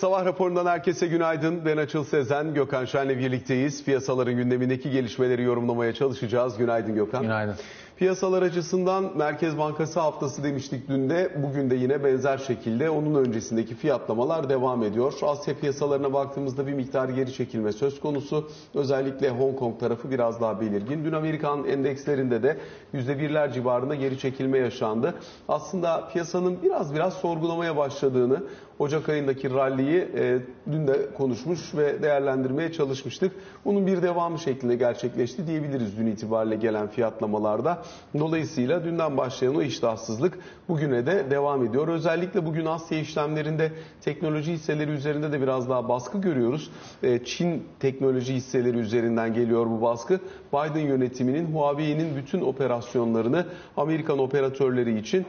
Sabah raporundan herkese günaydın. Ben Açıl Sezen, Gökhan Şen'le birlikteyiz. Piyasaların gündemindeki gelişmeleri yorumlamaya çalışacağız. Günaydın Gökhan. Günaydın. Piyasalar açısından Merkez Bankası haftası demiştik dün de. Bugün de yine benzer şekilde onun öncesindeki fiyatlamalar devam ediyor. Asya piyasalarına baktığımızda bir miktar geri çekilme söz konusu. Özellikle Hong Kong tarafı biraz daha belirgin. Dün Amerikan endekslerinde de %1'ler civarında geri çekilme yaşandı. Aslında piyasanın biraz biraz sorgulamaya başladığını, Ocak ayındaki ralliyi e, dün de konuşmuş ve değerlendirmeye çalışmıştık. Bunun bir devamı şeklinde gerçekleşti diyebiliriz dün itibariyle gelen fiyatlamalarda. Dolayısıyla dünden başlayan o iştahsızlık bugüne de devam ediyor. Özellikle bugün Asya işlemlerinde teknoloji hisseleri üzerinde de biraz daha baskı görüyoruz. E, Çin teknoloji hisseleri üzerinden geliyor bu baskı. Biden yönetiminin Huawei'nin bütün operasyonlarını Amerikan operatörleri için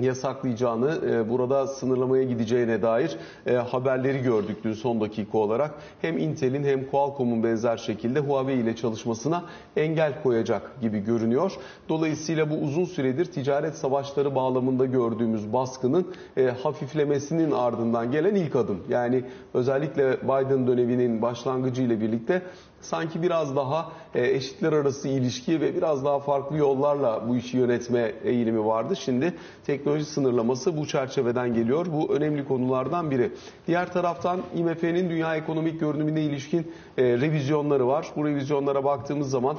yasaklayacağını, e, burada sınırlamaya gideceğine dair e, haberleri gördük dün son dakika olarak. Hem Intel'in hem Qualcomm'un benzer şekilde Huawei ile çalışmasına engel koyacak gibi görünüyor. Dolayısıyla bu uzun süredir ticaret savaşları bağlamında gördüğümüz baskının e, hafiflemesinin ardından gelen ilk adım. Yani özellikle Biden döneminin başlangıcı ile birlikte sanki biraz daha eşitler arası ilişki ve biraz daha farklı yollarla bu işi yönetme eğilimi vardı. Şimdi teknoloji sınırlaması bu çerçeveden geliyor. Bu önemli konulardan biri. Diğer taraftan IMF'nin dünya ekonomik görünümüne ilişkin revizyonları var. Bu revizyonlara baktığımız zaman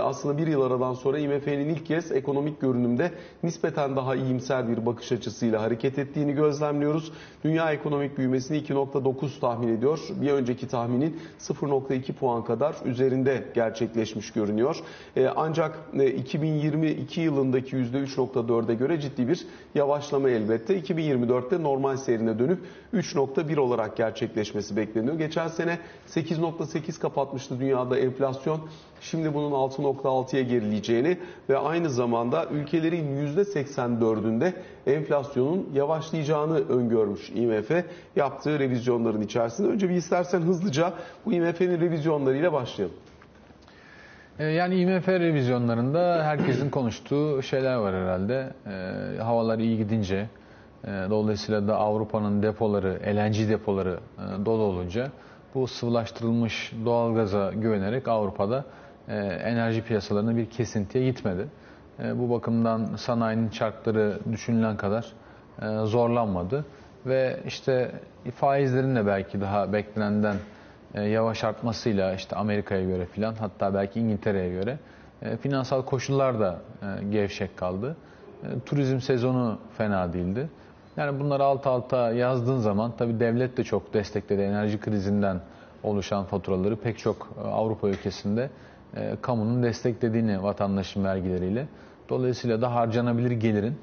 aslında bir yıl aradan sonra IMF'nin ilk kez ekonomik görünümde nispeten daha iyimser bir bakış açısıyla hareket ettiğini gözlemliyoruz. Dünya ekonomik büyümesini 2.9 tahmin ediyor. Bir önceki tahminin 0.2 puan kadar üzerinde gerçekleşmiş görünüyor. Ancak 2022 yılındaki %3.4'e göre ciddi bir yavaşlama elbette. 2024'te normal seyrine dönüp 3.1 olarak gerçekleşmesi bekleniyor. Geçen sene 8.8 kapatmıştı dünyada enflasyon. Şimdi bunun 6.6'ya gerileyeceğini ve aynı zamanda ülkelerin %84'ünde enflasyonun yavaşlayacağını öngörmüş IMF yaptığı revizyonların içerisinde. Önce bir istersen hızlıca bu IMF'nin revizyonlarıyla başlayalım. Yani IMF revizyonlarında herkesin konuştuğu şeyler var herhalde. E, havalar iyi gidince, e, dolayısıyla da Avrupa'nın depoları, LNG depoları e, dolu olunca bu sıvılaştırılmış doğalgaza güvenerek Avrupa'da enerji piyasalarına bir kesintiye gitmedi. E, bu bakımdan sanayinin çarkları düşünülen kadar e, zorlanmadı ve işte faizlerin de belki daha beklenenden e, yavaş artmasıyla işte Amerika'ya göre filan hatta belki İngiltere'ye göre e, finansal koşullar da e, gevşek kaldı. Turizm sezonu fena değildi. Yani bunları alt alta yazdığın zaman tabii devlet de çok destekledi enerji krizinden oluşan faturaları pek çok Avrupa ülkesinde kamunun desteklediğini vatandaşın vergileriyle. Dolayısıyla da harcanabilir gelirin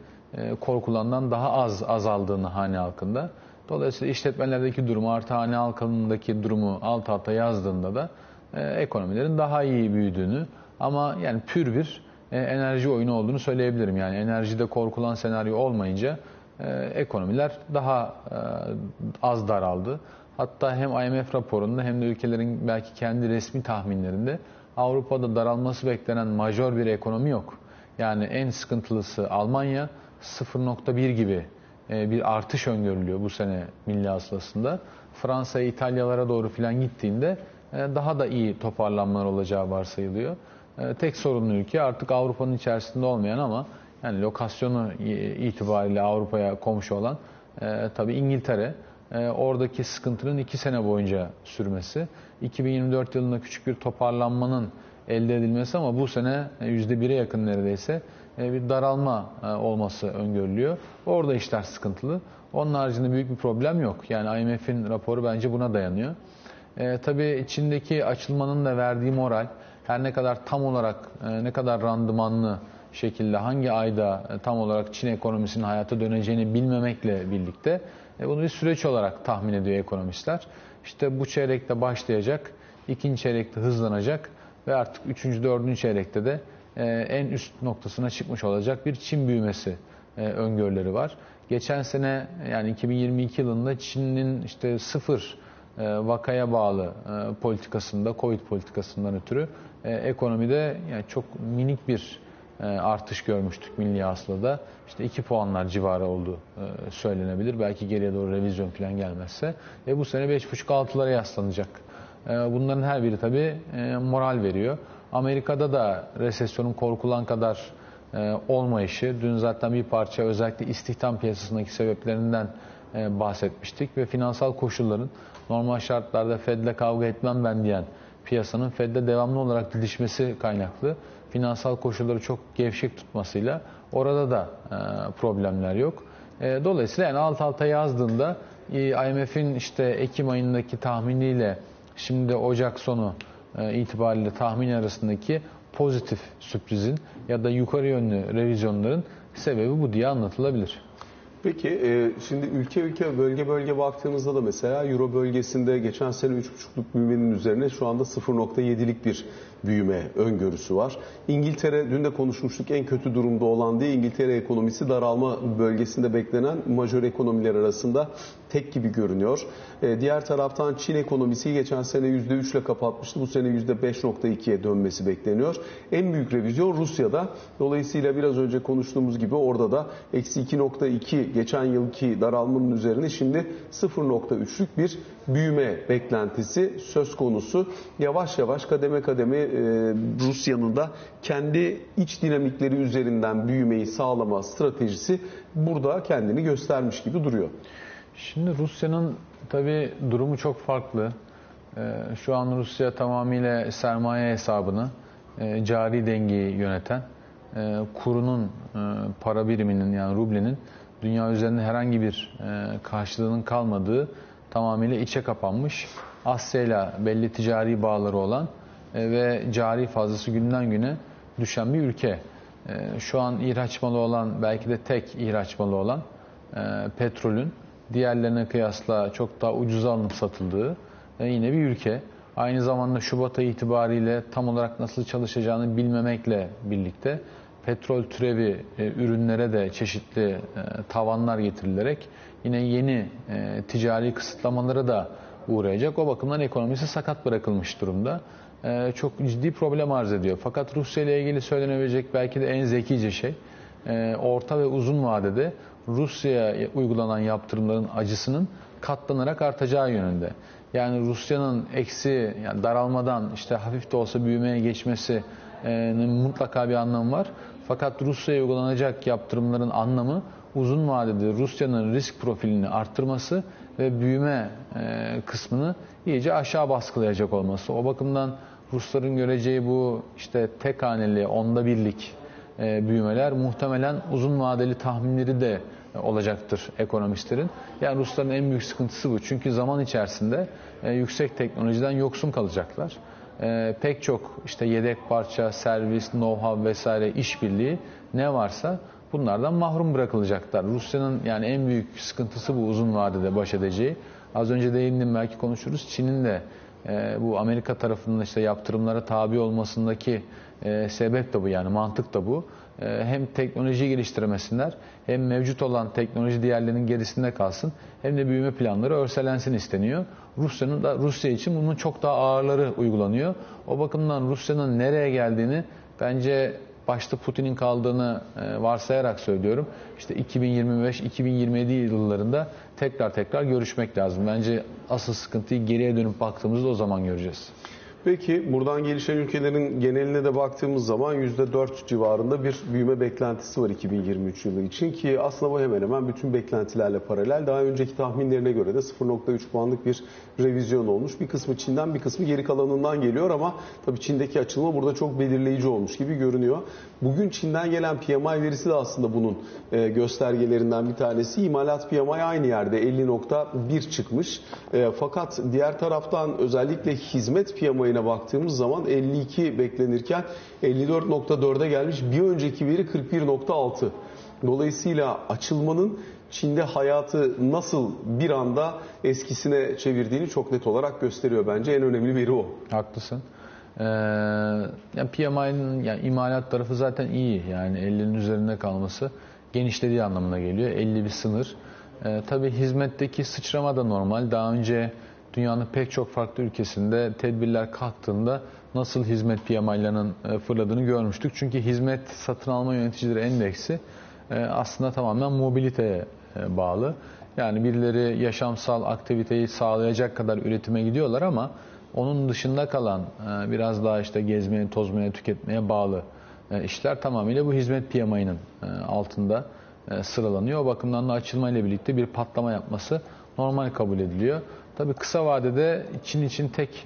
korkulandan daha az azaldığını hane halkında. Dolayısıyla işletmelerdeki durumu artı hane halkındaki durumu alt alta yazdığında da e, ekonomilerin daha iyi büyüdüğünü ama yani pür bir e, enerji oyunu olduğunu söyleyebilirim. Yani enerjide korkulan senaryo olmayınca e, ekonomiler daha e, az daraldı. Hatta hem IMF raporunda hem de ülkelerin belki kendi resmi tahminlerinde Avrupa'da daralması beklenen majör bir ekonomi yok. Yani en sıkıntılısı Almanya 0.1 gibi e, bir artış öngörülüyor bu sene milli hasılasında. Fransa'ya, İtalyalara doğru filan gittiğinde e, daha da iyi toparlanmalar olacağı varsayılıyor. E, tek sorunlu ülke artık Avrupa'nın içerisinde olmayan ama yani lokasyonu itibariyle Avrupa'ya komşu olan tabii İngiltere. Oradaki sıkıntının iki sene boyunca sürmesi. 2024 yılında küçük bir toparlanmanın elde edilmesi ama bu sene %1'e yakın neredeyse e, bir daralma e, olması öngörülüyor. Orada işler sıkıntılı. Onun haricinde büyük bir problem yok. Yani IMF'in raporu bence buna dayanıyor. E, tabii içindeki açılmanın da verdiği moral her ne kadar tam olarak e, ne kadar randımanlı şekilde hangi ayda e, tam olarak Çin ekonomisinin hayata döneceğini bilmemekle birlikte bunu bir süreç olarak tahmin ediyor ekonomistler. İşte bu çeyrekte başlayacak, ikinci çeyrekte hızlanacak ve artık üçüncü, dördüncü çeyrekte de e, en üst noktasına çıkmış olacak bir Çin büyümesi e, öngörüleri var. Geçen sene yani 2022 yılında Çin'in işte sıfır e, vakaya bağlı politikasında, Covid politikasından ötürü ekonomide yani çok minik bir e, artış görmüştük milli hasılada. İşte 2 puanlar civarı olduğu e, söylenebilir. Belki geriye doğru revizyon falan gelmezse. Ve bu sene 5,5-6'lara yaslanacak. E, bunların her biri tabii e, moral veriyor. Amerika'da da resesyonun korkulan kadar e, olmayışı, dün zaten bir parça özellikle istihdam piyasasındaki sebeplerinden e, bahsetmiştik ve finansal koşulların normal şartlarda Fed'le kavga etmem ben diyen piyasanın Fed'de devamlı olarak didişmesi kaynaklı finansal koşulları çok gevşek tutmasıyla orada da e, problemler yok. E, dolayısıyla yani alt alta yazdığında e, IMF'in işte Ekim ayındaki tahminiyle şimdi Ocak sonu itibariyle tahmin arasındaki pozitif sürprizin ya da yukarı yönlü revizyonların sebebi bu diye anlatılabilir. Peki şimdi ülke ülke bölge bölge baktığımızda da mesela Euro bölgesinde geçen sene 3,5'luk büyümenin üzerine şu anda 0.7'lik bir büyüme öngörüsü var. İngiltere dün de konuşmuştuk en kötü durumda olan diye İngiltere ekonomisi daralma bölgesinde beklenen majör ekonomiler arasında tek gibi görünüyor. E, diğer taraftan Çin ekonomisi geçen sene %3 ile kapatmıştı. Bu sene %5.2'ye dönmesi bekleniyor. En büyük revizyon Rusya'da. Dolayısıyla biraz önce konuştuğumuz gibi orada da eksi 2.2 geçen yılki daralmanın üzerine şimdi 0.3'lük bir büyüme beklentisi söz konusu. Yavaş yavaş kademe kademe Rusya'nın da kendi iç dinamikleri üzerinden büyümeyi sağlama stratejisi burada kendini göstermiş gibi duruyor. Şimdi Rusya'nın tabi durumu çok farklı. Ee, şu an Rusya tamamıyla sermaye hesabını, e, cari dengeyi yöneten, e, kurunun, e, para biriminin yani rublenin dünya üzerinde herhangi bir karşılığının kalmadığı tamamıyla içe kapanmış, Asya ile belli ticari bağları olan ve cari fazlası günden güne düşen bir ülke. Şu an ihraç malı olan, belki de tek ihraç malı olan petrolün diğerlerine kıyasla çok daha ucuz alınıp satıldığı e, yine bir ülke. Aynı zamanda Şubat ayı itibariyle tam olarak nasıl çalışacağını bilmemekle birlikte petrol türevi e, ürünlere de çeşitli e, tavanlar getirilerek yine yeni e, ticari kısıtlamalara da uğrayacak. O bakımdan ekonomisi sakat bırakılmış durumda. E, çok ciddi problem arz ediyor. Fakat Rusya ile ilgili söylenebilecek belki de en zekice şey e, orta ve uzun vadede Rusya'ya uygulanan yaptırımların acısının katlanarak artacağı yönünde. Yani Rusya'nın eksi yani daralmadan işte hafif de olsa büyümeye geçmesinin mutlaka bir anlamı var. Fakat Rusya'ya uygulanacak yaptırımların anlamı uzun vadede Rusya'nın risk profilini arttırması ve büyüme e, kısmını iyice aşağı baskılayacak olması. O bakımdan Rusların göreceği bu işte tek haneli onda birlik e, büyümeler muhtemelen uzun vadeli tahminleri de olacaktır ekonomistlerin. Yani Rusların en büyük sıkıntısı bu. Çünkü zaman içerisinde e, yüksek teknolojiden yoksun kalacaklar. E, pek çok işte yedek parça, servis, know-how vesaire işbirliği ne varsa bunlardan mahrum bırakılacaklar. Rusya'nın yani en büyük sıkıntısı bu uzun vadede baş edeceği. Az önce değindim belki konuşuruz. Çin'in de e, bu Amerika tarafından işte yaptırımlara tabi olmasındaki e, sebep de bu yani mantık da bu. E, hem teknoloji geliştirmesinler hem mevcut olan teknoloji diğerlerinin gerisinde kalsın hem de büyüme planları örselensin isteniyor. Rusya'nın da Rusya için bunun çok daha ağırları uygulanıyor. O bakımdan Rusya'nın nereye geldiğini bence başta Putin'in kaldığını e, varsayarak söylüyorum. İşte 2025-2027 yıllarında tekrar tekrar görüşmek lazım. Bence asıl sıkıntıyı geriye dönüp baktığımızda o zaman göreceğiz. Peki buradan gelişen ülkelerin geneline de baktığımız zaman %4 civarında bir büyüme beklentisi var 2023 yılı için ki aslında bu hemen hemen bütün beklentilerle paralel. Daha önceki tahminlerine göre de 0.3 puanlık bir revizyon olmuş. Bir kısmı Çin'den bir kısmı geri kalanından geliyor ama tabii Çin'deki açılma burada çok belirleyici olmuş gibi görünüyor. Bugün Çin'den gelen PMI verisi de aslında bunun e, göstergelerinden bir tanesi. İmalat PMI aynı yerde 50.1 çıkmış. E, fakat diğer taraftan özellikle hizmet PMI ayına baktığımız zaman 52 beklenirken 54.4'e gelmiş. Bir önceki veri 41.6. Dolayısıyla açılmanın Çin'de hayatı nasıl bir anda eskisine çevirdiğini çok net olarak gösteriyor bence. En önemli veri o. Haklısın. Ee, yani PMI'nin yani imalat tarafı zaten iyi. Yani 50'nin üzerinde kalması genişlediği anlamına geliyor. 50 bir sınır. Ee, tabii hizmetteki sıçrama da normal. Daha önce dünyanın pek çok farklı ülkesinde tedbirler kalktığında nasıl hizmet PMI'larının e, fırladığını görmüştük. Çünkü hizmet satın alma yöneticileri endeksi e, aslında tamamen mobiliteye e, bağlı. Yani birileri yaşamsal aktiviteyi sağlayacak kadar üretime gidiyorlar ama onun dışında kalan biraz daha işte gezmeye, tozmaya, tüketmeye bağlı işler tamamıyla bu hizmet PMI'nin altında sıralanıyor. O bakımdan da açılmayla birlikte bir patlama yapması normal kabul ediliyor. Tabii kısa vadede Çin için tek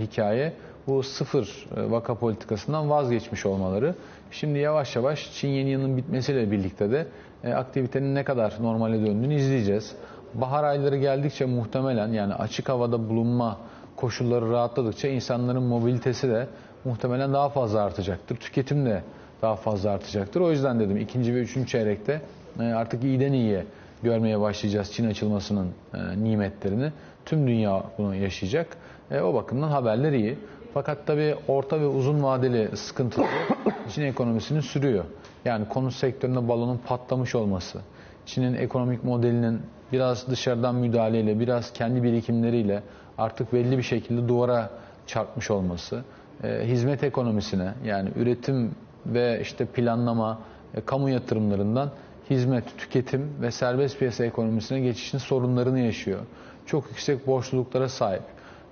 hikaye bu sıfır e, vaka politikasından vazgeçmiş olmaları. Şimdi yavaş yavaş Çin yeni yılının bitmesiyle birlikte de e, aktivitenin ne kadar normale döndüğünü izleyeceğiz. Bahar ayları geldikçe muhtemelen yani açık havada bulunma koşulları rahatladıkça insanların mobilitesi de muhtemelen daha fazla artacaktır. Tüketim de daha fazla artacaktır. O yüzden dedim ikinci ve üçüncü çeyrekte e, artık iyiden iyiye görmeye başlayacağız Çin açılmasının nimetlerini. Tüm dünya bunu yaşayacak. O bakımdan haberler iyi. Fakat tabii orta ve uzun vadeli sıkıntıları Çin ekonomisini sürüyor. Yani konut sektöründe balonun patlamış olması, Çin'in ekonomik modelinin biraz dışarıdan müdahaleyle, biraz kendi birikimleriyle artık belli bir şekilde duvara çarpmış olması, e, hizmet ekonomisine yani üretim ve işte planlama, e, kamu yatırımlarından hizmet, tüketim ve serbest piyasa ekonomisine geçişin sorunlarını yaşıyor. Çok yüksek borçluluklara sahip.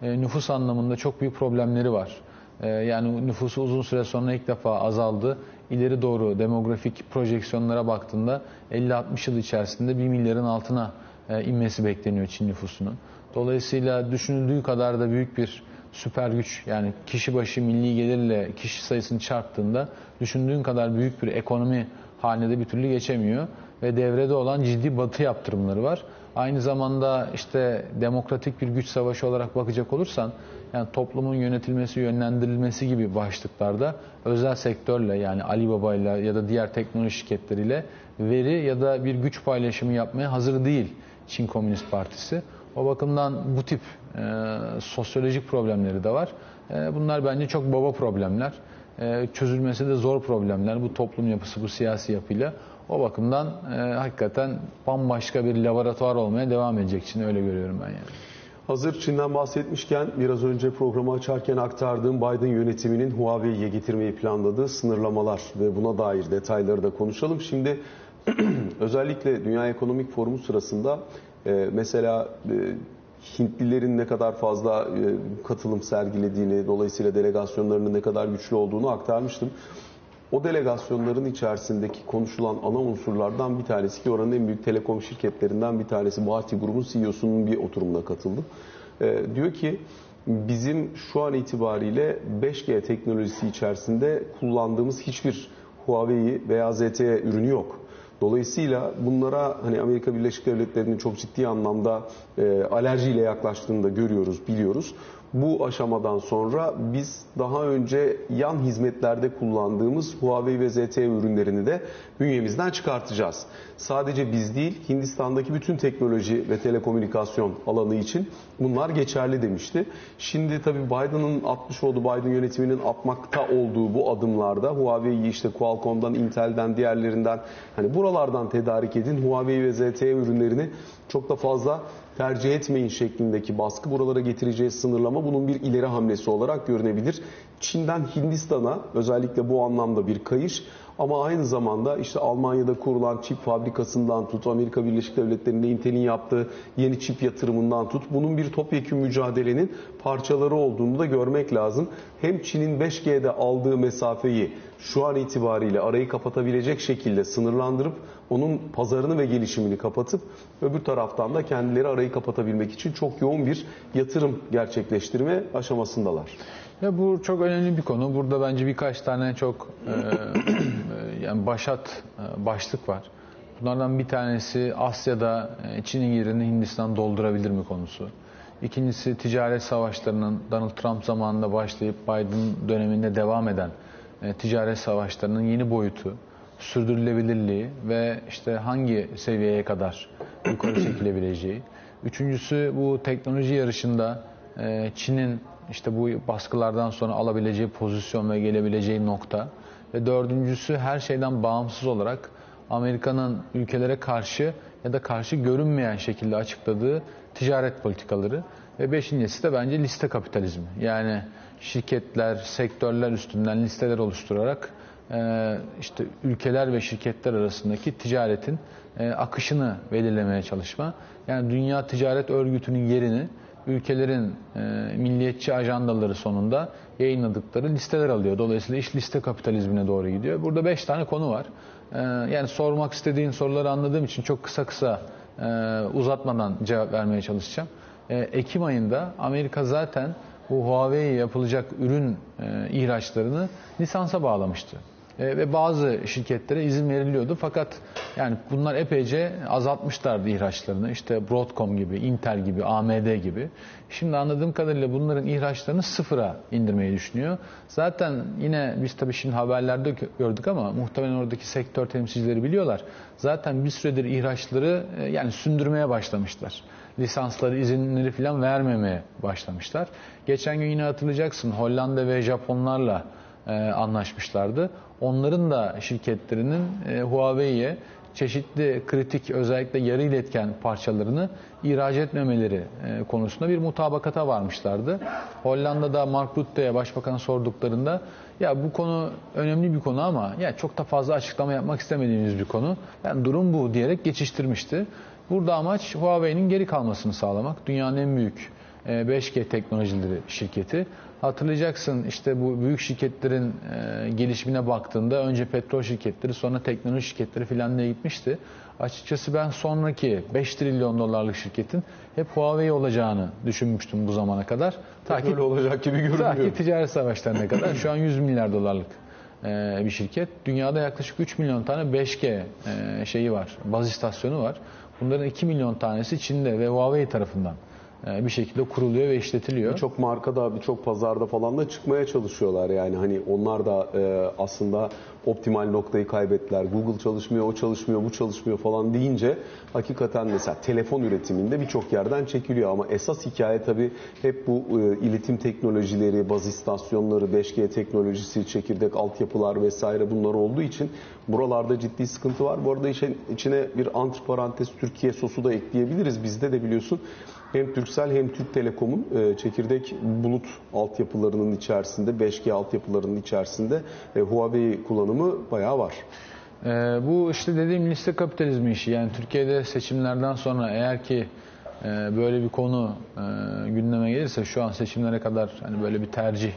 E, nüfus anlamında çok büyük problemleri var. E, yani nüfusu uzun süre sonra ilk defa azaldı. İleri doğru demografik projeksiyonlara baktığında 50-60 yıl içerisinde 1 milyarın altına e, inmesi bekleniyor Çin nüfusunun. Dolayısıyla düşünüldüğü kadar da büyük bir süper güç yani kişi başı milli gelirle kişi sayısını çarptığında düşündüğün kadar büyük bir ekonomi haline de bir türlü geçemiyor ve devrede olan ciddi batı yaptırımları var. Aynı zamanda işte demokratik bir güç savaşı olarak bakacak olursan yani toplumun yönetilmesi, yönlendirilmesi gibi başlıklarda özel sektörle yani Alibaba ile ya da diğer teknoloji şirketleriyle veri ya da bir güç paylaşımı yapmaya hazır değil Çin Komünist Partisi. O bakımdan bu tip e, sosyolojik problemleri de var. E, bunlar bence çok baba problemler. E, çözülmesi de zor problemler. Bu toplum yapısı, bu siyasi yapıyla. O bakımdan e, hakikaten bambaşka bir laboratuvar olmaya devam edecek için öyle görüyorum ben yani. Hazır Çin'den bahsetmişken biraz önce programı açarken aktardığım Biden yönetiminin Huawei'ye getirmeyi planladığı sınırlamalar ve buna dair detayları da konuşalım. Şimdi özellikle Dünya Ekonomik Forumu sırasında e, mesela e, Hintlilerin ne kadar fazla e, katılım sergilediğini, dolayısıyla delegasyonlarının ne kadar güçlü olduğunu aktarmıştım. O delegasyonların içerisindeki konuşulan ana unsurlardan bir tanesi ki oranın en büyük telekom şirketlerinden bir tanesi Bharti Grubun CEO'sunun bir oturumuna katıldım. Ee, diyor ki bizim şu an itibariyle 5G teknolojisi içerisinde kullandığımız hiçbir Huawei veya ZTE ürünü yok. Dolayısıyla bunlara hani Amerika Birleşik Devletleri'nin çok ciddi anlamda e, alerjiyle yaklaştığını da görüyoruz, biliyoruz. Bu aşamadan sonra biz daha önce yan hizmetlerde kullandığımız Huawei ve ZTE ürünlerini de bünyemizden çıkartacağız. Sadece biz değil, Hindistan'daki bütün teknoloji ve telekomünikasyon alanı için bunlar geçerli demişti. Şimdi tabii Biden'ın atmış olduğu, Biden yönetiminin atmakta olduğu bu adımlarda Huawei'yi işte Qualcomm'dan, Intel'den, diğerlerinden hani buralardan tedarik edin. Huawei ve ZTE ürünlerini çok da fazla tercih etmeyin şeklindeki baskı buralara getireceği sınırlama bunun bir ileri hamlesi olarak görünebilir. Çin'den Hindistan'a özellikle bu anlamda bir kayış ama aynı zamanda işte Almanya'da kurulan çip fabrikasından tut, Amerika Birleşik Devletleri'nde Intel'in yaptığı yeni çip yatırımından tut, bunun bir topyekun mücadelenin parçaları olduğunu da görmek lazım. Hem Çin'in 5G'de aldığı mesafeyi şu an itibariyle arayı kapatabilecek şekilde sınırlandırıp onun pazarını ve gelişimini kapatıp öbür taraftan da kendileri arayı kapatabilmek için çok yoğun bir yatırım gerçekleştirme aşamasındalar. Ya bu çok önemli bir konu. Burada bence birkaç tane çok e, e yani başat e, başlık var. Bunlardan bir tanesi Asya'da e, Çin'in yerini Hindistan doldurabilir mi konusu. İkincisi ticaret savaşlarının Donald Trump zamanında başlayıp Biden döneminde devam eden ticaret savaşlarının yeni boyutu, sürdürülebilirliği ve işte hangi seviyeye kadar yukarı çekilebileceği. Üçüncüsü bu teknoloji yarışında Çin'in işte bu baskılardan sonra alabileceği pozisyon ve gelebileceği nokta. Ve dördüncüsü her şeyden bağımsız olarak Amerika'nın ülkelere karşı ya da karşı görünmeyen şekilde açıkladığı ticaret politikaları. Ve beşincisi de bence liste kapitalizmi. Yani şirketler, sektörler üstünden listeler oluşturarak e, işte ülkeler ve şirketler arasındaki ticaretin e, akışını belirlemeye çalışma. Yani Dünya Ticaret Örgütü'nün yerini ülkelerin e, milliyetçi ajandaları sonunda yayınladıkları listeler alıyor. Dolayısıyla iş liste kapitalizmine doğru gidiyor. Burada beş tane konu var. E, yani sormak istediğin soruları anladığım için çok kısa kısa e, uzatmadan cevap vermeye çalışacağım. E, Ekim ayında Amerika zaten bu Huawei yapılacak ürün e, ihraçlarını lisansa bağlamıştı. E, ve bazı şirketlere izin veriliyordu. Fakat yani bunlar epeyce azaltmışlardı ihraçlarını. İşte Broadcom gibi, Intel gibi, AMD gibi. Şimdi anladığım kadarıyla bunların ihraçlarını sıfıra indirmeyi düşünüyor. Zaten yine biz tabii şimdi haberlerde gördük ama muhtemelen oradaki sektör temsilcileri biliyorlar. Zaten bir süredir ihraçları e, yani sündürmeye başlamışlar. Lisansları, izinleri falan vermemeye başlamışlar. Geçen gün yine hatırlayacaksın Hollanda ve Japonlarla e, anlaşmışlardı. Onların da şirketlerinin e, Huawei'ye çeşitli kritik özellikle yarı iletken parçalarını ihraç etmemeleri e, konusunda bir mutabakata varmışlardı. Hollanda'da Mark Rutte'ye başbakan sorduklarında ya bu konu önemli bir konu ama ya çok da fazla açıklama yapmak istemediğimiz bir konu. Yani durum bu diyerek geçiştirmişti. Burada amaç Huawei'nin geri kalmasını sağlamak. Dünyanın en büyük 5G teknolojileri şirketi. Hatırlayacaksın işte bu büyük şirketlerin e, gelişimine baktığında önce petrol şirketleri sonra teknoloji şirketleri filan diye gitmişti. Açıkçası ben sonraki 5 trilyon dolarlık şirketin hep Huawei olacağını düşünmüştüm bu zamana kadar. Ta ki, olacak gibi görünmüyor. Ta ki ticaret savaşlarına kadar şu an 100 milyar dolarlık e, bir şirket. Dünyada yaklaşık 3 milyon tane 5G e, şeyi var, baz istasyonu var. Bunların 2 milyon tanesi Çin'de ve Huawei tarafından bir şekilde kuruluyor ve işletiliyor. Birçok markada, birçok pazarda falan da çıkmaya çalışıyorlar. Yani hani onlar da e, aslında optimal noktayı kaybettiler. Google çalışmıyor, o çalışmıyor, bu çalışmıyor falan deyince hakikaten mesela telefon üretiminde birçok yerden çekiliyor ama esas hikaye tabii hep bu e, iletim teknolojileri, baz istasyonları, 5G teknolojisi, çekirdek altyapılar vesaire bunlar olduğu için buralarda ciddi sıkıntı var. Bu arada içine bir antiparantez Türkiye sosu da ekleyebiliriz. Bizde de biliyorsun hem Türksel hem Türk Telekom'un e, çekirdek bulut altyapılarının içerisinde, 5G altyapılarının içerisinde e, Huawei kullanımı bayağı var. E, bu işte dediğim liste kapitalizmi işi. Yani Türkiye'de seçimlerden sonra eğer ki e, böyle bir konu e, gündeme gelirse şu an seçimlere kadar hani böyle bir tercih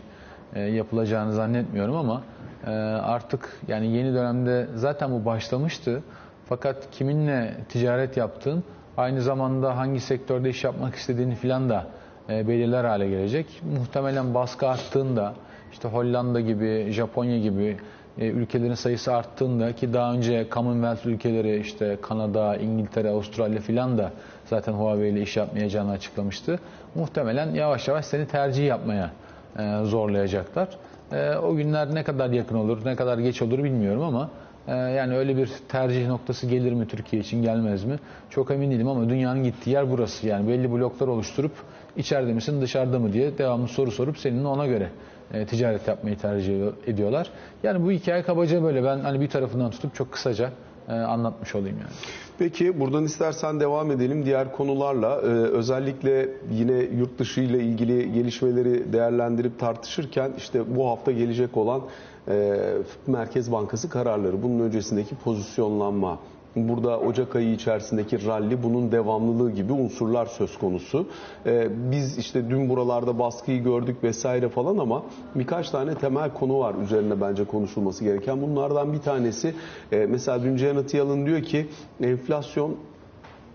e, yapılacağını zannetmiyorum ama e, artık yani yeni dönemde zaten bu başlamıştı. Fakat kiminle ticaret yaptığın Aynı zamanda hangi sektörde iş yapmak istediğini filan da e, belirler hale gelecek. Muhtemelen baskı arttığında işte Hollanda gibi, Japonya gibi e, ülkelerin sayısı arttığında ki daha önce Commonwealth ülkeleri işte Kanada, İngiltere, Avustralya filan da zaten Huawei ile iş yapmayacağını açıklamıştı. Muhtemelen yavaş yavaş seni tercih yapmaya e, zorlayacaklar. E, o günler ne kadar yakın olur, ne kadar geç olur bilmiyorum ama yani öyle bir tercih noktası gelir mi Türkiye için gelmez mi? Çok emin değilim ama dünyanın gittiği yer burası. Yani belli bloklar oluşturup içeride misin dışarıda mı diye devamlı soru sorup seninle ona göre e, ticaret yapmayı tercih ediyorlar. Yani bu hikaye kabaca böyle ben hani bir tarafından tutup çok kısaca e, anlatmış olayım yani. Peki buradan istersen devam edelim diğer konularla. Ee, özellikle yine yurt dışı ile ilgili gelişmeleri değerlendirip tartışırken işte bu hafta gelecek olan Merkez Bankası kararları, bunun öncesindeki pozisyonlanma, burada Ocak ayı içerisindeki rally bunun devamlılığı gibi unsurlar söz konusu. Ee, biz işte dün buralarda baskıyı gördük vesaire falan ama birkaç tane temel konu var üzerine bence konuşulması gereken. Bunlardan bir tanesi e, mesela dün Janet Yellen diyor ki enflasyon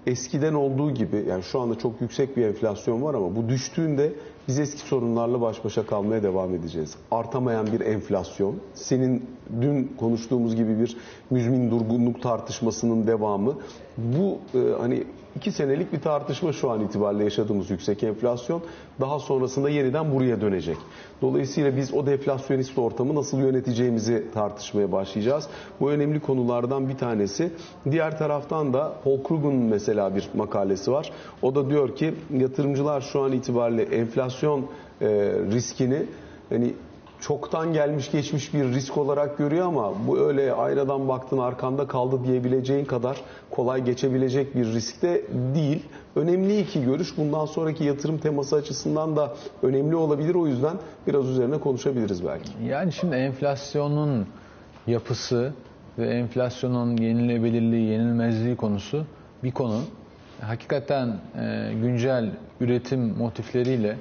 eskiden olduğu gibi yani şu anda çok yüksek bir enflasyon var ama bu düştüğünde biz eski sorunlarla baş başa kalmaya devam edeceğiz. Artamayan bir enflasyon, senin dün konuştuğumuz gibi bir müzmin durgunluk tartışmasının devamı. Bu e, hani iki senelik bir tartışma şu an itibariyle yaşadığımız yüksek enflasyon daha sonrasında yeniden buraya dönecek. Dolayısıyla biz o deflasyonist ortamı nasıl yöneteceğimizi tartışmaya başlayacağız. Bu önemli konulardan bir tanesi. Diğer taraftan da Paul Krug'un mesela bir makalesi var. O da diyor ki yatırımcılar şu an itibariyle enflasyon e, riskini hani çoktan gelmiş geçmiş bir risk olarak görüyor ama bu öyle aynadan baktın arkanda kaldı diyebileceğin kadar kolay geçebilecek bir risk de değil. Önemli iki görüş. Bundan sonraki yatırım teması açısından da önemli olabilir. O yüzden biraz üzerine konuşabiliriz belki. Yani şimdi enflasyonun yapısı ve enflasyonun yenilebilirliği, yenilmezliği konusu bir konu. Hakikaten e, güncel üretim motifleriyle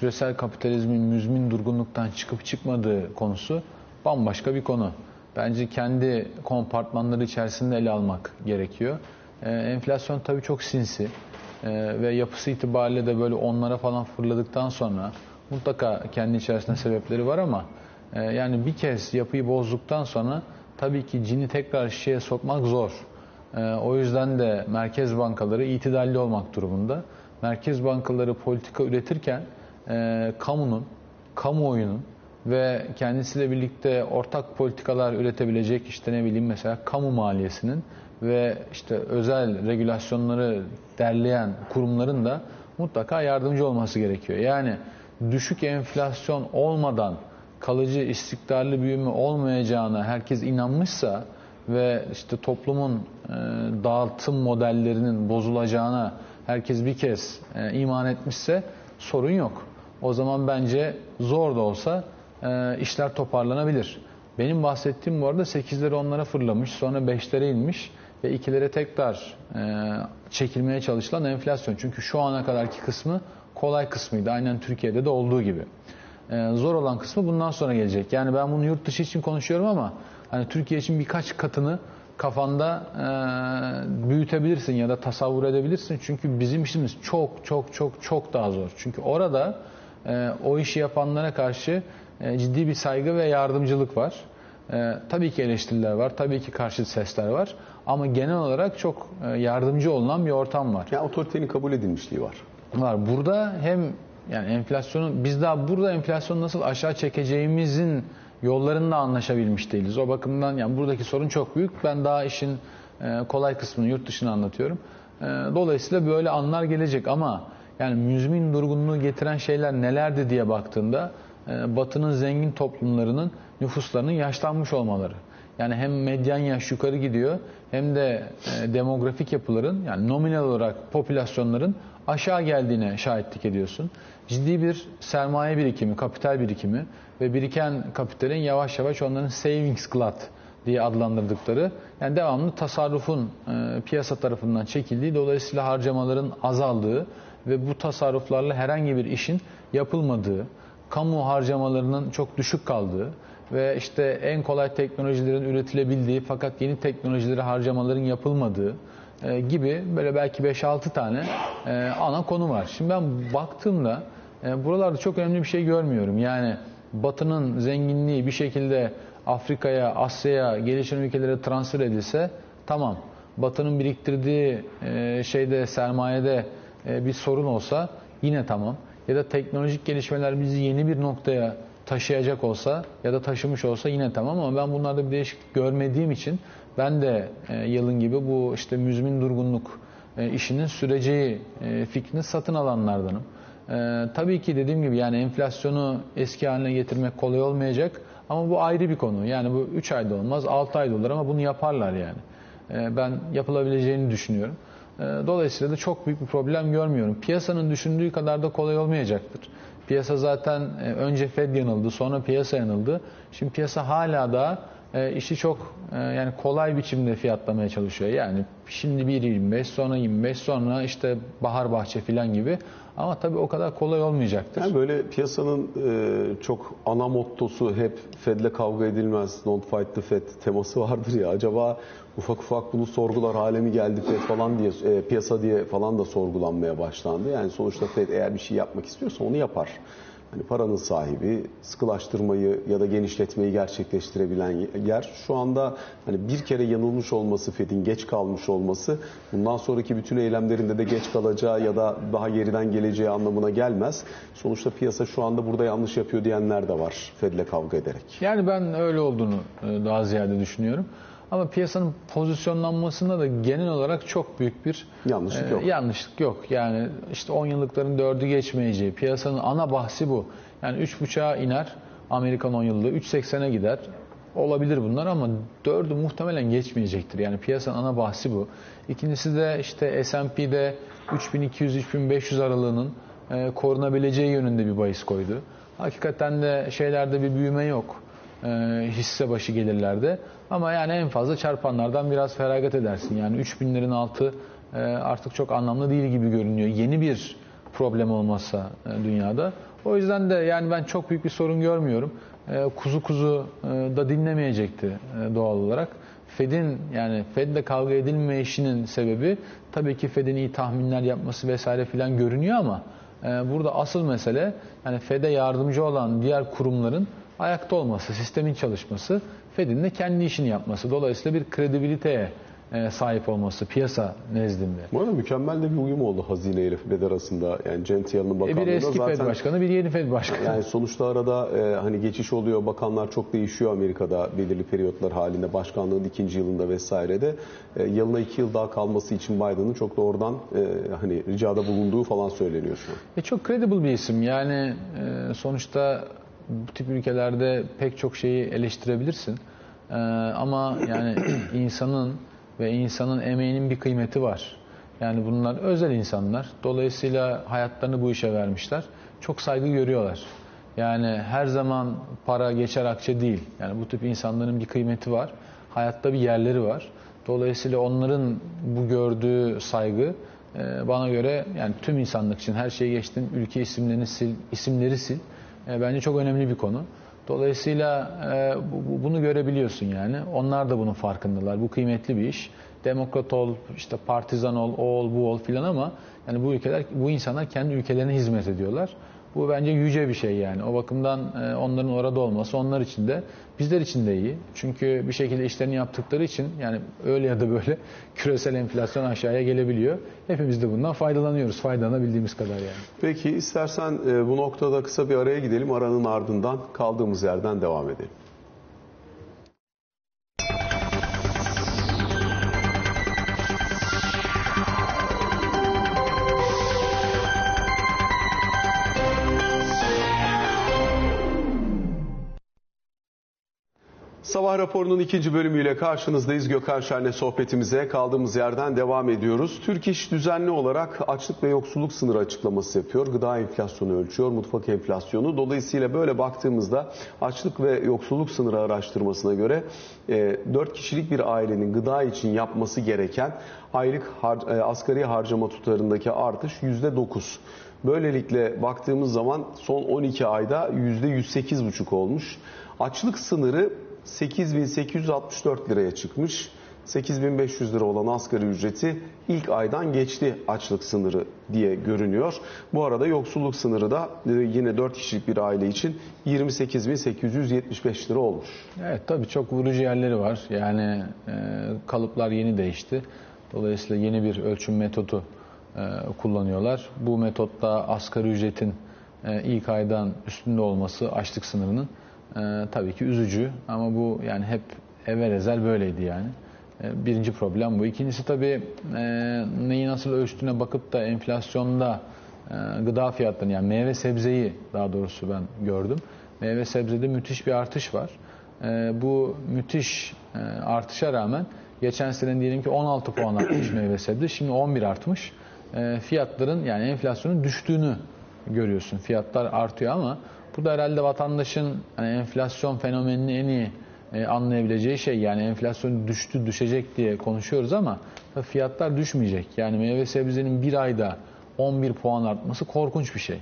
küresel kapitalizmin müzmin durgunluktan çıkıp çıkmadığı konusu bambaşka bir konu. Bence kendi kompartmanları içerisinde ele almak gerekiyor. E, enflasyon tabii çok sinsi e, ve yapısı itibariyle de böyle onlara falan fırladıktan sonra mutlaka kendi içerisinde sebepleri var ama e, yani bir kez yapıyı bozduktan sonra tabii ki cini tekrar şişeye sokmak zor. E, o yüzden de merkez bankaları itidalli olmak durumunda. Merkez bankaları politika üretirken e, kamunun, kamuoyunun ve kendisiyle birlikte ortak politikalar üretebilecek işte ne bileyim mesela kamu maliyesinin ve işte özel regülasyonları derleyen kurumların da mutlaka yardımcı olması gerekiyor. Yani düşük enflasyon olmadan kalıcı istikrarlı büyüme olmayacağına herkes inanmışsa ve işte toplumun e, dağıtım modellerinin bozulacağına herkes bir kez e, iman etmişse sorun yok. O zaman bence zor da olsa e, işler toparlanabilir. Benim bahsettiğim bu arada 8'lere onlara fırlamış, sonra 5'lere inmiş ve 2'lere tekrar e, çekilmeye çalışılan enflasyon. Çünkü şu ana kadarki kısmı kolay kısmıydı. Aynen Türkiye'de de olduğu gibi. E, zor olan kısmı bundan sonra gelecek. Yani ben bunu yurt dışı için konuşuyorum ama hani Türkiye için birkaç katını kafanda e, büyütebilirsin ya da tasavvur edebilirsin. Çünkü bizim işimiz çok çok çok çok daha zor. Çünkü orada o işi yapanlara karşı e, ciddi bir saygı ve yardımcılık var. E, tabii ki eleştiriler var, tabii ki karşı sesler var. Ama genel olarak çok e, yardımcı olunan bir ortam var. Yani otoritenin kabul edilmişliği var. Var. Burada hem yani enflasyonu biz daha burada enflasyonu nasıl aşağı çekeceğimizin yollarında anlaşabilmiş değiliz. O bakımdan yani buradaki sorun çok büyük. Ben daha işin e, kolay kısmını yurt dışına anlatıyorum. Dolayısıyla böyle anlar gelecek ama yani müzmin durgunluğu getiren şeyler nelerdi diye baktığında e, Batı'nın zengin toplumlarının nüfuslarının yaşlanmış olmaları. Yani hem medyan yaş yukarı gidiyor hem de demografik yapıların yani nominal olarak popülasyonların aşağı geldiğine şahitlik ediyorsun. Ciddi bir sermaye birikimi, kapital birikimi ve biriken kapitalin yavaş yavaş onların savings glut diye adlandırdıkları yani devamlı tasarrufun e, piyasa tarafından çekildiği dolayısıyla harcamaların azaldığı ve bu tasarruflarla herhangi bir işin yapılmadığı, kamu harcamalarının çok düşük kaldığı ve işte en kolay teknolojilerin üretilebildiği fakat yeni teknolojileri harcamaların yapılmadığı e, gibi böyle belki 5-6 tane e, ana konu var. Şimdi ben baktığımda e, buralarda çok önemli bir şey görmüyorum. Yani Batı'nın zenginliği bir şekilde Afrika'ya, Asya'ya, gelişen ülkelere transfer edilse tamam. Batı'nın biriktirdiği e, şeyde sermayede bir sorun olsa yine tamam. Ya da teknolojik gelişmeler bizi yeni bir noktaya taşıyacak olsa ya da taşımış olsa yine tamam ama ben bunlarda bir değişiklik görmediğim için ben de e, yılın gibi bu işte müzmin durgunluk e, işinin süreceği e, fikrini satın alanlardanım. Tabii ki dediğim gibi yani enflasyonu eski haline getirmek kolay olmayacak ama bu ayrı bir konu. Yani bu 3 ayda olmaz, 6 ayda olur ama bunu yaparlar yani. Ben yapılabileceğini düşünüyorum. E, dolayısıyla da çok büyük bir problem görmüyorum. Piyasanın düşündüğü kadar da kolay olmayacaktır. Piyasa zaten e, önce Fed yanıldı, sonra piyasa yanıldı. Şimdi piyasa hala da e, işi çok e, yani kolay biçimde fiyatlamaya çalışıyor. Yani şimdi 1.25 sonra 25 sonra işte bahar bahçe filan gibi. Ama tabii o kadar kolay olmayacaktır. Yani böyle piyasanın e, çok ana mottosu hep Fed'le kavga edilmez, don't fight the Fed teması vardır ya. Acaba ufak ufak bunu sorgular hale mi geldi Fed falan diye e, piyasa diye falan da sorgulanmaya başlandı. Yani sonuçta Fed eğer bir şey yapmak istiyorsa onu yapar. Hani paranın sahibi, sıkılaştırmayı ya da genişletmeyi gerçekleştirebilen yer. Şu anda hani bir kere yanılmış olması, Fed'in geç kalmış olması bundan sonraki bütün eylemlerinde de geç kalacağı ya da daha geriden geleceği anlamına gelmez. Sonuçta piyasa şu anda burada yanlış yapıyor diyenler de var Fed'le kavga ederek. Yani ben öyle olduğunu e, daha ziyade düşünüyorum. Ama piyasanın pozisyonlanmasında da genel olarak çok büyük bir yanlışlık e, yok. Yanlışlık yok. Yani işte 10 yıllıkların dördü geçmeyeceği, piyasanın ana bahsi bu. Yani 3.5'a iner, Amerikan 10 yıllığı 3.80'e gider. Olabilir bunlar ama 4'ü muhtemelen geçmeyecektir. Yani piyasanın ana bahsi bu. İkincisi de işte S&P'de 3200-3500 aralığının e, korunabileceği yönünde bir bahis koydu. Hakikaten de şeylerde bir büyüme yok. E, hisse başı gelirlerde. Ama yani en fazla çarpanlardan biraz feragat edersin. Yani 3000'lerin altı e, artık çok anlamlı değil gibi görünüyor. Yeni bir problem olmazsa e, dünyada. O yüzden de yani ben çok büyük bir sorun görmüyorum. E, kuzu kuzu da dinlemeyecekti doğal olarak. Fed'in yani Fed'le kavga edilme işinin sebebi tabii ki Fed'in iyi tahminler yapması vesaire filan görünüyor ama burada asıl mesele yani Fed'e yardımcı olan diğer kurumların ayakta olması, sistemin çalışması, Fed'in de kendi işini yapması. Dolayısıyla bir kredibiliteye e, sahip olması piyasa nezdinde. Bu arada mükemmel de bir uyum oldu hazine ile Fed arasında. Yani Janet Yellen'ın E bir eski zaten Fed başkanı, bir yeni Fed başkanı. yani sonuçta arada e, hani geçiş oluyor, bakanlar çok değişiyor Amerika'da belirli periyotlar halinde, başkanlığın ikinci yılında vesairede. E, yılına iki yıl daha kalması için Biden'ın çok da oradan e, hani ricada bulunduğu falan söyleniyor şu an. E çok credible bir isim. Yani e, sonuçta bu tip ülkelerde pek çok şeyi eleştirebilirsin. E, ama yani insanın ve insanın emeğinin bir kıymeti var. Yani bunlar özel insanlar. Dolayısıyla hayatlarını bu işe vermişler. Çok saygı görüyorlar. Yani her zaman para geçer akçe değil. Yani bu tip insanların bir kıymeti var. Hayatta bir yerleri var. Dolayısıyla onların bu gördüğü saygı e, bana göre yani tüm insanlık için her şeyi geçtin ülke isimlerini sil, isimleri sil. E, bence çok önemli bir konu. Dolayısıyla e, bu- bu- bunu görebiliyorsun yani. Onlar da bunun farkındalar. Bu kıymetli bir iş. Demokrat ol, işte partizan ol, o ol, bu ol filan ama yani bu ülkeler, bu insanlar kendi ülkelerine hizmet ediyorlar. Bu bence yüce bir şey yani. O bakımdan e, onların orada olması onlar için de bizler için de iyi. Çünkü bir şekilde işlerini yaptıkları için yani öyle ya da böyle küresel enflasyon aşağıya gelebiliyor. Hepimiz de bundan faydalanıyoruz. Faydalanabildiğimiz kadar yani. Peki istersen e, bu noktada kısa bir araya gidelim. Aranın ardından kaldığımız yerden devam edelim. Sabah raporunun ikinci bölümüyle karşınızdayız. Gökhan Şen'le sohbetimize kaldığımız yerden devam ediyoruz. Türk İş düzenli olarak açlık ve yoksulluk sınırı açıklaması yapıyor. Gıda enflasyonu ölçüyor, mutfak enflasyonu. Dolayısıyla böyle baktığımızda açlık ve yoksulluk sınırı araştırmasına göre e, 4 kişilik bir ailenin gıda için yapması gereken aylık har- e, asgari harcama tutarındaki artış %9. Böylelikle baktığımız zaman son 12 ayda %108,5 olmuş. Açlık sınırı 8864 liraya çıkmış. 8500 lira olan asgari ücreti ilk aydan geçti açlık sınırı diye görünüyor. Bu arada yoksulluk sınırı da e, yine 4 kişilik bir aile için 28875 lira olmuş. Evet tabii çok vurucu yerleri var. Yani e, kalıplar yeni değişti. Dolayısıyla yeni bir ölçüm metodu e, kullanıyorlar. Bu metotta asgari ücretin e, ilk aydan üstünde olması açlık sınırının e, tabii ki üzücü ama bu yani hep evvel ezel böyleydi yani. E, birinci problem bu. İkincisi tabii e, neyi nasıl ölçtüğüne bakıp da enflasyonda e, gıda fiyatlarını yani meyve sebzeyi daha doğrusu ben gördüm. Meyve sebzede müthiş bir artış var. E, bu müthiş e, artışa rağmen geçen sene diyelim ki 16 puan artmış meyve sebze. Şimdi 11 artmış. E, fiyatların yani enflasyonun düştüğünü görüyorsun. Fiyatlar artıyor ama bu da herhalde vatandaşın hani enflasyon fenomenini en iyi e, anlayabileceği şey yani enflasyon düştü düşecek diye konuşuyoruz ama fiyatlar düşmeyecek. Yani meyve sebzenin bir ayda 11 puan artması korkunç bir şey.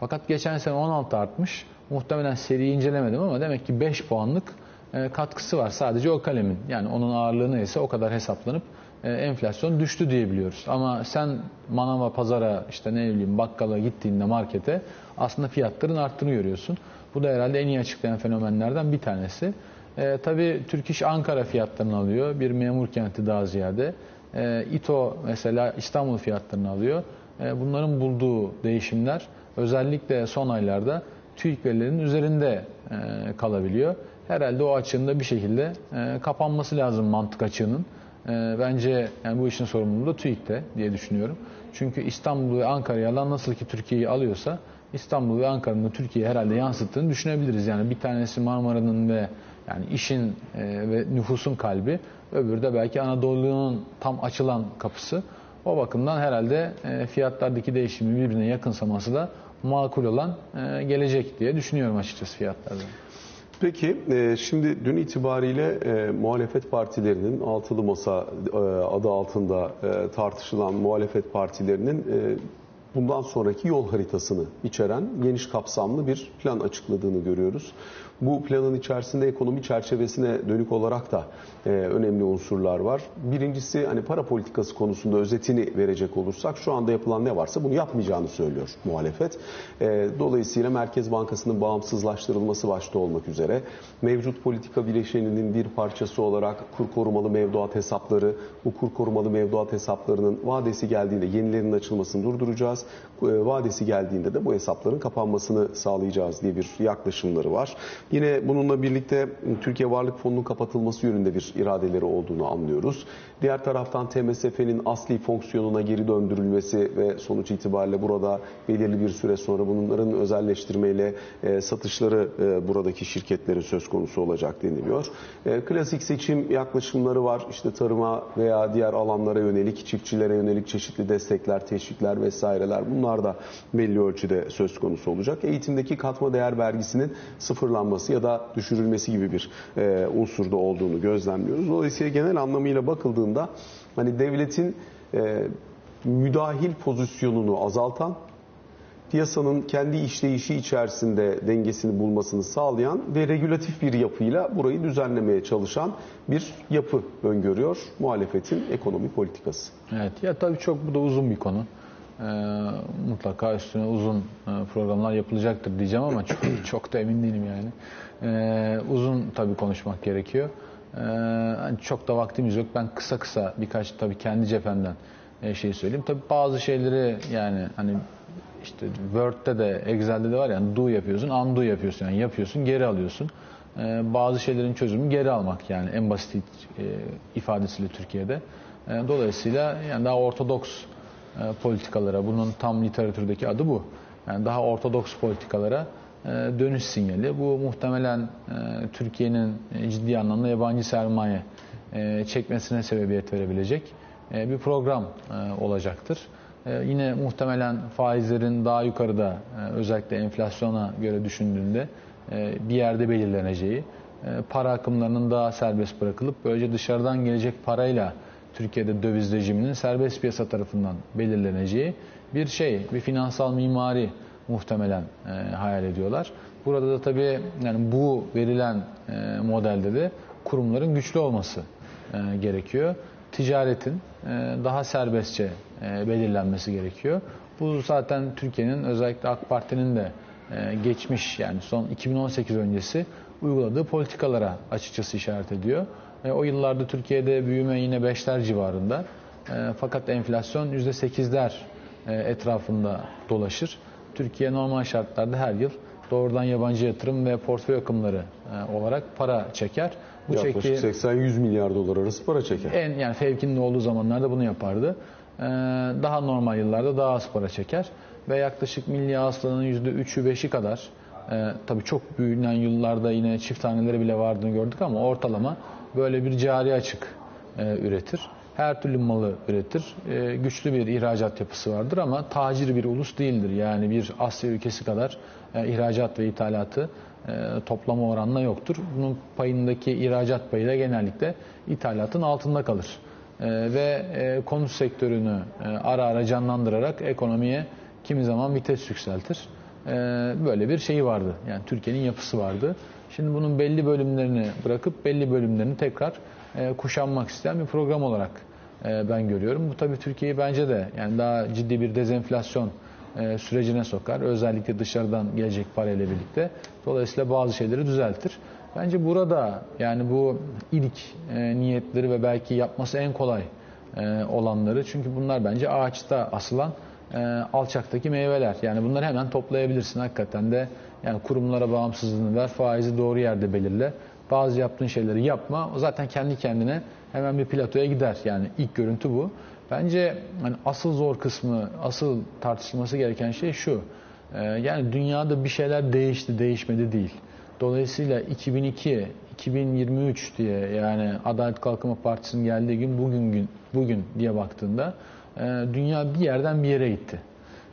Fakat geçen sene 16 artmış. Muhtemelen seriyi incelemedim ama demek ki 5 puanlık e, katkısı var sadece o kalemin. Yani onun ağırlığı neyse o kadar hesaplanıp e, enflasyon düştü diyebiliyoruz. Ama sen manava, pazara, işte ne bileyim bakkala gittiğinde markete aslında fiyatların arttığını görüyorsun. Bu da herhalde en iyi açıklayan fenomenlerden bir tanesi. E, tabii Türk İş Ankara fiyatlarını alıyor. Bir memur kenti daha ziyade. E, İTO mesela İstanbul fiyatlarını alıyor. E, bunların bulduğu değişimler özellikle son aylarda TÜİK verilerinin üzerinde e, kalabiliyor. Herhalde o açığın da bir şekilde e, kapanması lazım mantık açığının. E, bence yani bu işin sorumluluğu da TÜİK'te diye düşünüyorum. Çünkü İstanbul ve Ankara'yı alan nasıl ki Türkiye'yi alıyorsa İstanbul ve Ankara'nın da Türkiye'ye herhalde yansıttığını düşünebiliriz. Yani bir tanesi Marmara'nın ve yani işin e, ve nüfusun kalbi, öbürü de belki Anadolu'nun tam açılan kapısı. O bakımdan herhalde e, fiyatlardaki değişimi birbirine yakınsaması da makul olan e, gelecek diye düşünüyorum açıkçası fiyatlarda. Peki e, şimdi dün itibariyle e, muhalefet partilerinin altılı masa e, adı altında tartışılan muhalefet partilerinin bundan sonraki yol haritasını içeren geniş kapsamlı bir plan açıkladığını görüyoruz. Bu planın içerisinde ekonomi çerçevesine dönük olarak da e, önemli unsurlar var. Birincisi hani para politikası konusunda özetini verecek olursak şu anda yapılan ne varsa bunu yapmayacağını söylüyor muhalefet. E, dolayısıyla Merkez Bankası'nın bağımsızlaştırılması başta olmak üzere mevcut politika bileşeninin bir parçası olarak kur korumalı mevduat hesapları, bu kur korumalı mevduat hesaplarının vadesi geldiğinde yenilerinin açılmasını durduracağız. E, vadesi geldiğinde de bu hesapların kapanmasını sağlayacağız diye bir yaklaşımları var. Yine bununla birlikte Türkiye Varlık Fonu'nun kapatılması yönünde bir iradeleri olduğunu anlıyoruz. Diğer taraftan TMSF'nin asli fonksiyonuna geri döndürülmesi ve sonuç itibariyle burada belirli bir süre sonra bunların özelleştirmeyle e, satışları e, buradaki şirketlerin söz konusu olacak deniliyor. E, klasik seçim yaklaşımları var. İşte tarıma veya diğer alanlara yönelik, çiftçilere yönelik çeşitli destekler, teşvikler vesaireler bunlar da belli ölçüde söz konusu olacak. Eğitimdeki katma değer vergisinin sıfırlanması ya da düşürülmesi gibi bir e, unsurda olduğunu gözlemliyoruz. Dolayısıyla genel anlamıyla bakıldığında hani devletin e, müdahil pozisyonunu azaltan, piyasanın kendi işleyişi içerisinde dengesini bulmasını sağlayan ve regülatif bir yapıyla burayı düzenlemeye çalışan bir yapı öngörüyor muhalefetin ekonomi politikası. Evet ya tabii çok bu da uzun bir konu. Ee, mutlaka üstüne uzun e, programlar yapılacaktır diyeceğim ama çok, çok da emin değilim yani. Ee, uzun tabii konuşmak gerekiyor. Ee, hani çok da vaktimiz yok. Ben kısa kısa birkaç tabii kendi cephemden e, şey söyleyeyim. Tabii bazı şeyleri yani hani işte Word'de de Excel'de de var yani do yapıyorsun, undo yapıyorsun yani yapıyorsun, geri alıyorsun. Ee, bazı şeylerin çözümü geri almak yani en basit e, ifadesiyle Türkiye'de. Ee, dolayısıyla yani daha ortodoks e, politikalara, bunun tam literatürdeki adı bu. Yani daha ortodoks politikalara dönüş sinyali. Bu muhtemelen e, Türkiye'nin ciddi anlamda yabancı sermaye çekmesine sebebiyet verebilecek bir program olacaktır. Yine muhtemelen faizlerin daha yukarıda özellikle enflasyona göre düşündüğünde bir yerde belirleneceği, para akımlarının daha serbest bırakılıp böylece dışarıdan gelecek parayla Türkiye'de döviz rejiminin serbest piyasa tarafından belirleneceği bir şey, bir finansal mimari muhtemelen e, hayal ediyorlar. Burada da tabii yani bu verilen e, modelde de kurumların güçlü olması e, gerekiyor. Ticaretin e, daha serbestçe e, belirlenmesi gerekiyor. Bu zaten Türkiye'nin özellikle AK Parti'nin de e, geçmiş yani son 2018 öncesi uyguladığı politikalara açıkçası işaret ediyor. E, o yıllarda Türkiye'de büyüme yine 5'ler civarında. E, fakat enflasyon %8'ler e, etrafında dolaşır. Türkiye normal şartlarda her yıl doğrudan yabancı yatırım ve portföy akımları e, olarak para çeker. Bu Yaklaşık 80-100 milyar dolar arası para çeker. En yani fevkinin olduğu zamanlarda bunu yapardı. E, daha normal yıllarda daha az para çeker ve yaklaşık milli hasılanın %3'ü 5'i kadar e, tabii çok büyüyen yıllarda yine çift taneleri bile vardığını gördük ama ortalama böyle bir cari açık e, üretir. Her türlü malı üretir. E, güçlü bir ihracat yapısı vardır ama tacir bir ulus değildir. Yani bir Asya ülkesi kadar e, ihracat ve ithalatı e, toplama oranla yoktur. Bunun payındaki ihracat payı da genellikle ithalatın altında kalır. E, ve e, konut sektörünü e, ara ara canlandırarak ekonomiye kimi zaman vites yükseltir. E, böyle bir şeyi vardı. Yani Türkiye'nin yapısı vardı. Şimdi bunun belli bölümlerini bırakıp belli bölümlerini tekrar e, kuşanmak isteyen bir program olarak ben görüyorum. Bu tabii Türkiye'yi bence de yani daha ciddi bir dezenflasyon e, sürecine sokar. Özellikle dışarıdan gelecek parayla birlikte. Dolayısıyla bazı şeyleri düzeltir. Bence burada yani bu ilk e, niyetleri ve belki yapması en kolay e, olanları çünkü bunlar bence ağaçta asılan e, alçaktaki meyveler. Yani bunları hemen toplayabilirsin hakikaten de. Yani kurumlara bağımsızlığını ver, faizi doğru yerde belirle. Bazı yaptığın şeyleri yapma. O zaten kendi kendine hemen bir platoya gider. Yani ilk görüntü bu. Bence hani asıl zor kısmı, asıl tartışılması gereken şey şu. E, yani dünyada bir şeyler değişti, değişmedi değil. Dolayısıyla 2002, 2023 diye yani Adalet Kalkınma Partisi'nin geldiği gün bugün gün bugün diye baktığında e, dünya bir yerden bir yere gitti.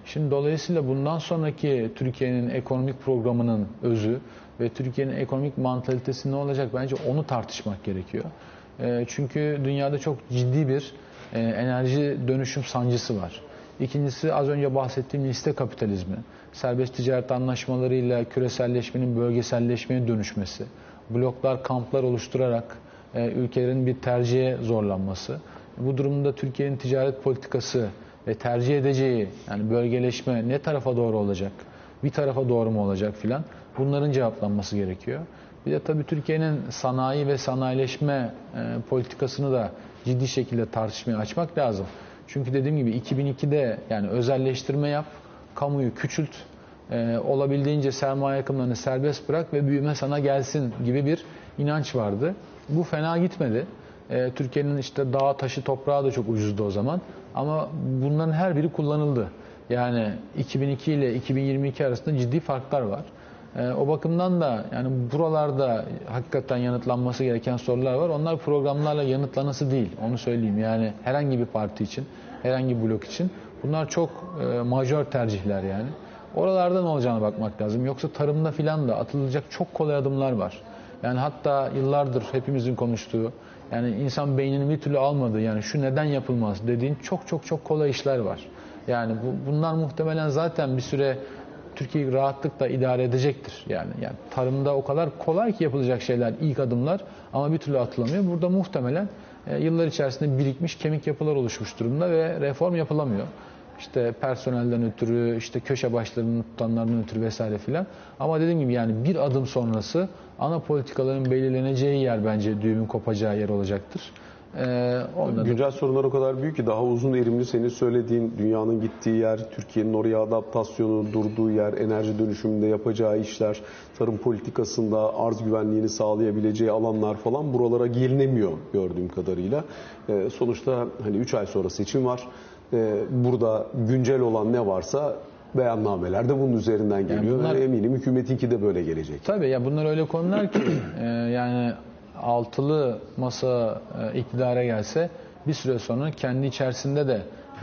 Şimdi dolayısıyla bundan sonraki Türkiye'nin ekonomik programının özü ve Türkiye'nin ekonomik mantalitesi ne olacak bence onu tartışmak gerekiyor. E, çünkü dünyada çok ciddi bir e, enerji dönüşüm sancısı var. İkincisi az önce bahsettiğim liste kapitalizmi, serbest ticaret anlaşmalarıyla küreselleşmenin bölgeselleşmeye dönüşmesi, bloklar, kamplar oluşturarak e, ülkelerin bir tercihe zorlanması. Bu durumda Türkiye'nin ticaret politikası ve tercih edeceği yani bölgeleşme ne tarafa doğru olacak? Bir tarafa doğru mu olacak filan? Bunların cevaplanması gerekiyor. Bir de tabii Türkiye'nin sanayi ve sanayileşme e, politikasını da ciddi şekilde tartışmaya açmak lazım. Çünkü dediğim gibi 2002'de yani özelleştirme yap, kamuyu küçült, e, olabildiğince sermaye akımlarını serbest bırak ve büyüme sana gelsin gibi bir inanç vardı. Bu fena gitmedi. E, Türkiye'nin işte dağ, taşı, toprağı da çok ucuzdu o zaman. Ama bunların her biri kullanıldı. Yani 2002 ile 2022 arasında ciddi farklar var. E, o bakımdan da yani buralarda hakikaten yanıtlanması gereken sorular var. Onlar programlarla yanıtlanası değil. Onu söyleyeyim. Yani herhangi bir parti için, herhangi bir blok için. Bunlar çok e, majör tercihler yani. Oralarda ne olacağına bakmak lazım. Yoksa tarımda filan da atılacak çok kolay adımlar var. Yani hatta yıllardır hepimizin konuştuğu, yani insan beynini bir türlü almadı. Yani şu neden yapılmaz dediğin çok çok çok kolay işler var. Yani bu, bunlar muhtemelen zaten bir süre Türkiye rahatlıkla idare edecektir. Yani, yani tarımda o kadar kolay ki yapılacak şeyler, ilk adımlar ama bir türlü atılamıyor. Burada muhtemelen e, yıllar içerisinde birikmiş kemik yapılar oluşmuş durumda ve reform yapılamıyor. İşte personelden ötürü, işte köşe başlarını tutanlardan ötürü vesaire filan. Ama dediğim gibi yani bir adım sonrası ana politikaların belirleneceği yer bence düğümün kopacağı yer olacaktır. Ee, Güncel sorunlar o kadar büyük ki daha uzun erimli senin söylediğin dünyanın gittiği yer, Türkiye'nin oraya adaptasyonu, durduğu yer, enerji dönüşümünde yapacağı işler, tarım politikasında arz güvenliğini sağlayabileceği alanlar falan buralara gelinemiyor gördüğüm kadarıyla. Ee, sonuçta hani 3 ay sonra seçim var. Ee, burada güncel olan ne varsa beyannameler de bunun üzerinden geliyor. Yani bunlar, eminim hükümetinki de böyle gelecek. Tabii ya bunlar öyle konular ki e, yani altılı masa e, iktidara gelse bir süre sonra kendi içerisinde de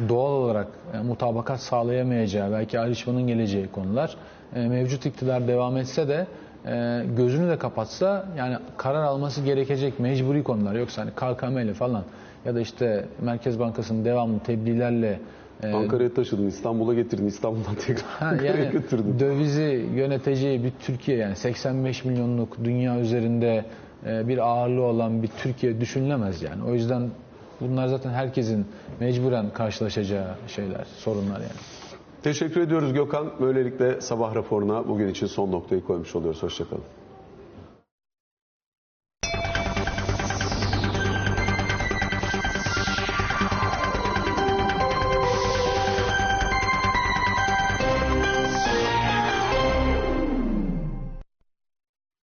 doğal olarak e, mutabakat sağlayamayacağı, belki ayrışmanın geleceği konular. E, mevcut iktidar devam etse de e, gözünü de kapatsa yani karar alması gerekecek mecburi konular. Yoksa hani KKM ile falan ya da işte Merkez Bankası'nın devamlı tebliğlerle e, Ankara'ya taşıdın, İstanbul'a getirdin, İstanbul'dan tekrar Ankara'ya yani götürdün. Dövizi yöneteceği bir Türkiye yani 85 milyonluk dünya üzerinde bir ağırlığı olan bir Türkiye düşünülemez yani. O yüzden bunlar zaten herkesin mecburen karşılaşacağı şeyler, sorunlar yani. Teşekkür ediyoruz Gökhan. Böylelikle sabah raporuna bugün için son noktayı koymuş oluyoruz. Hoşçakalın.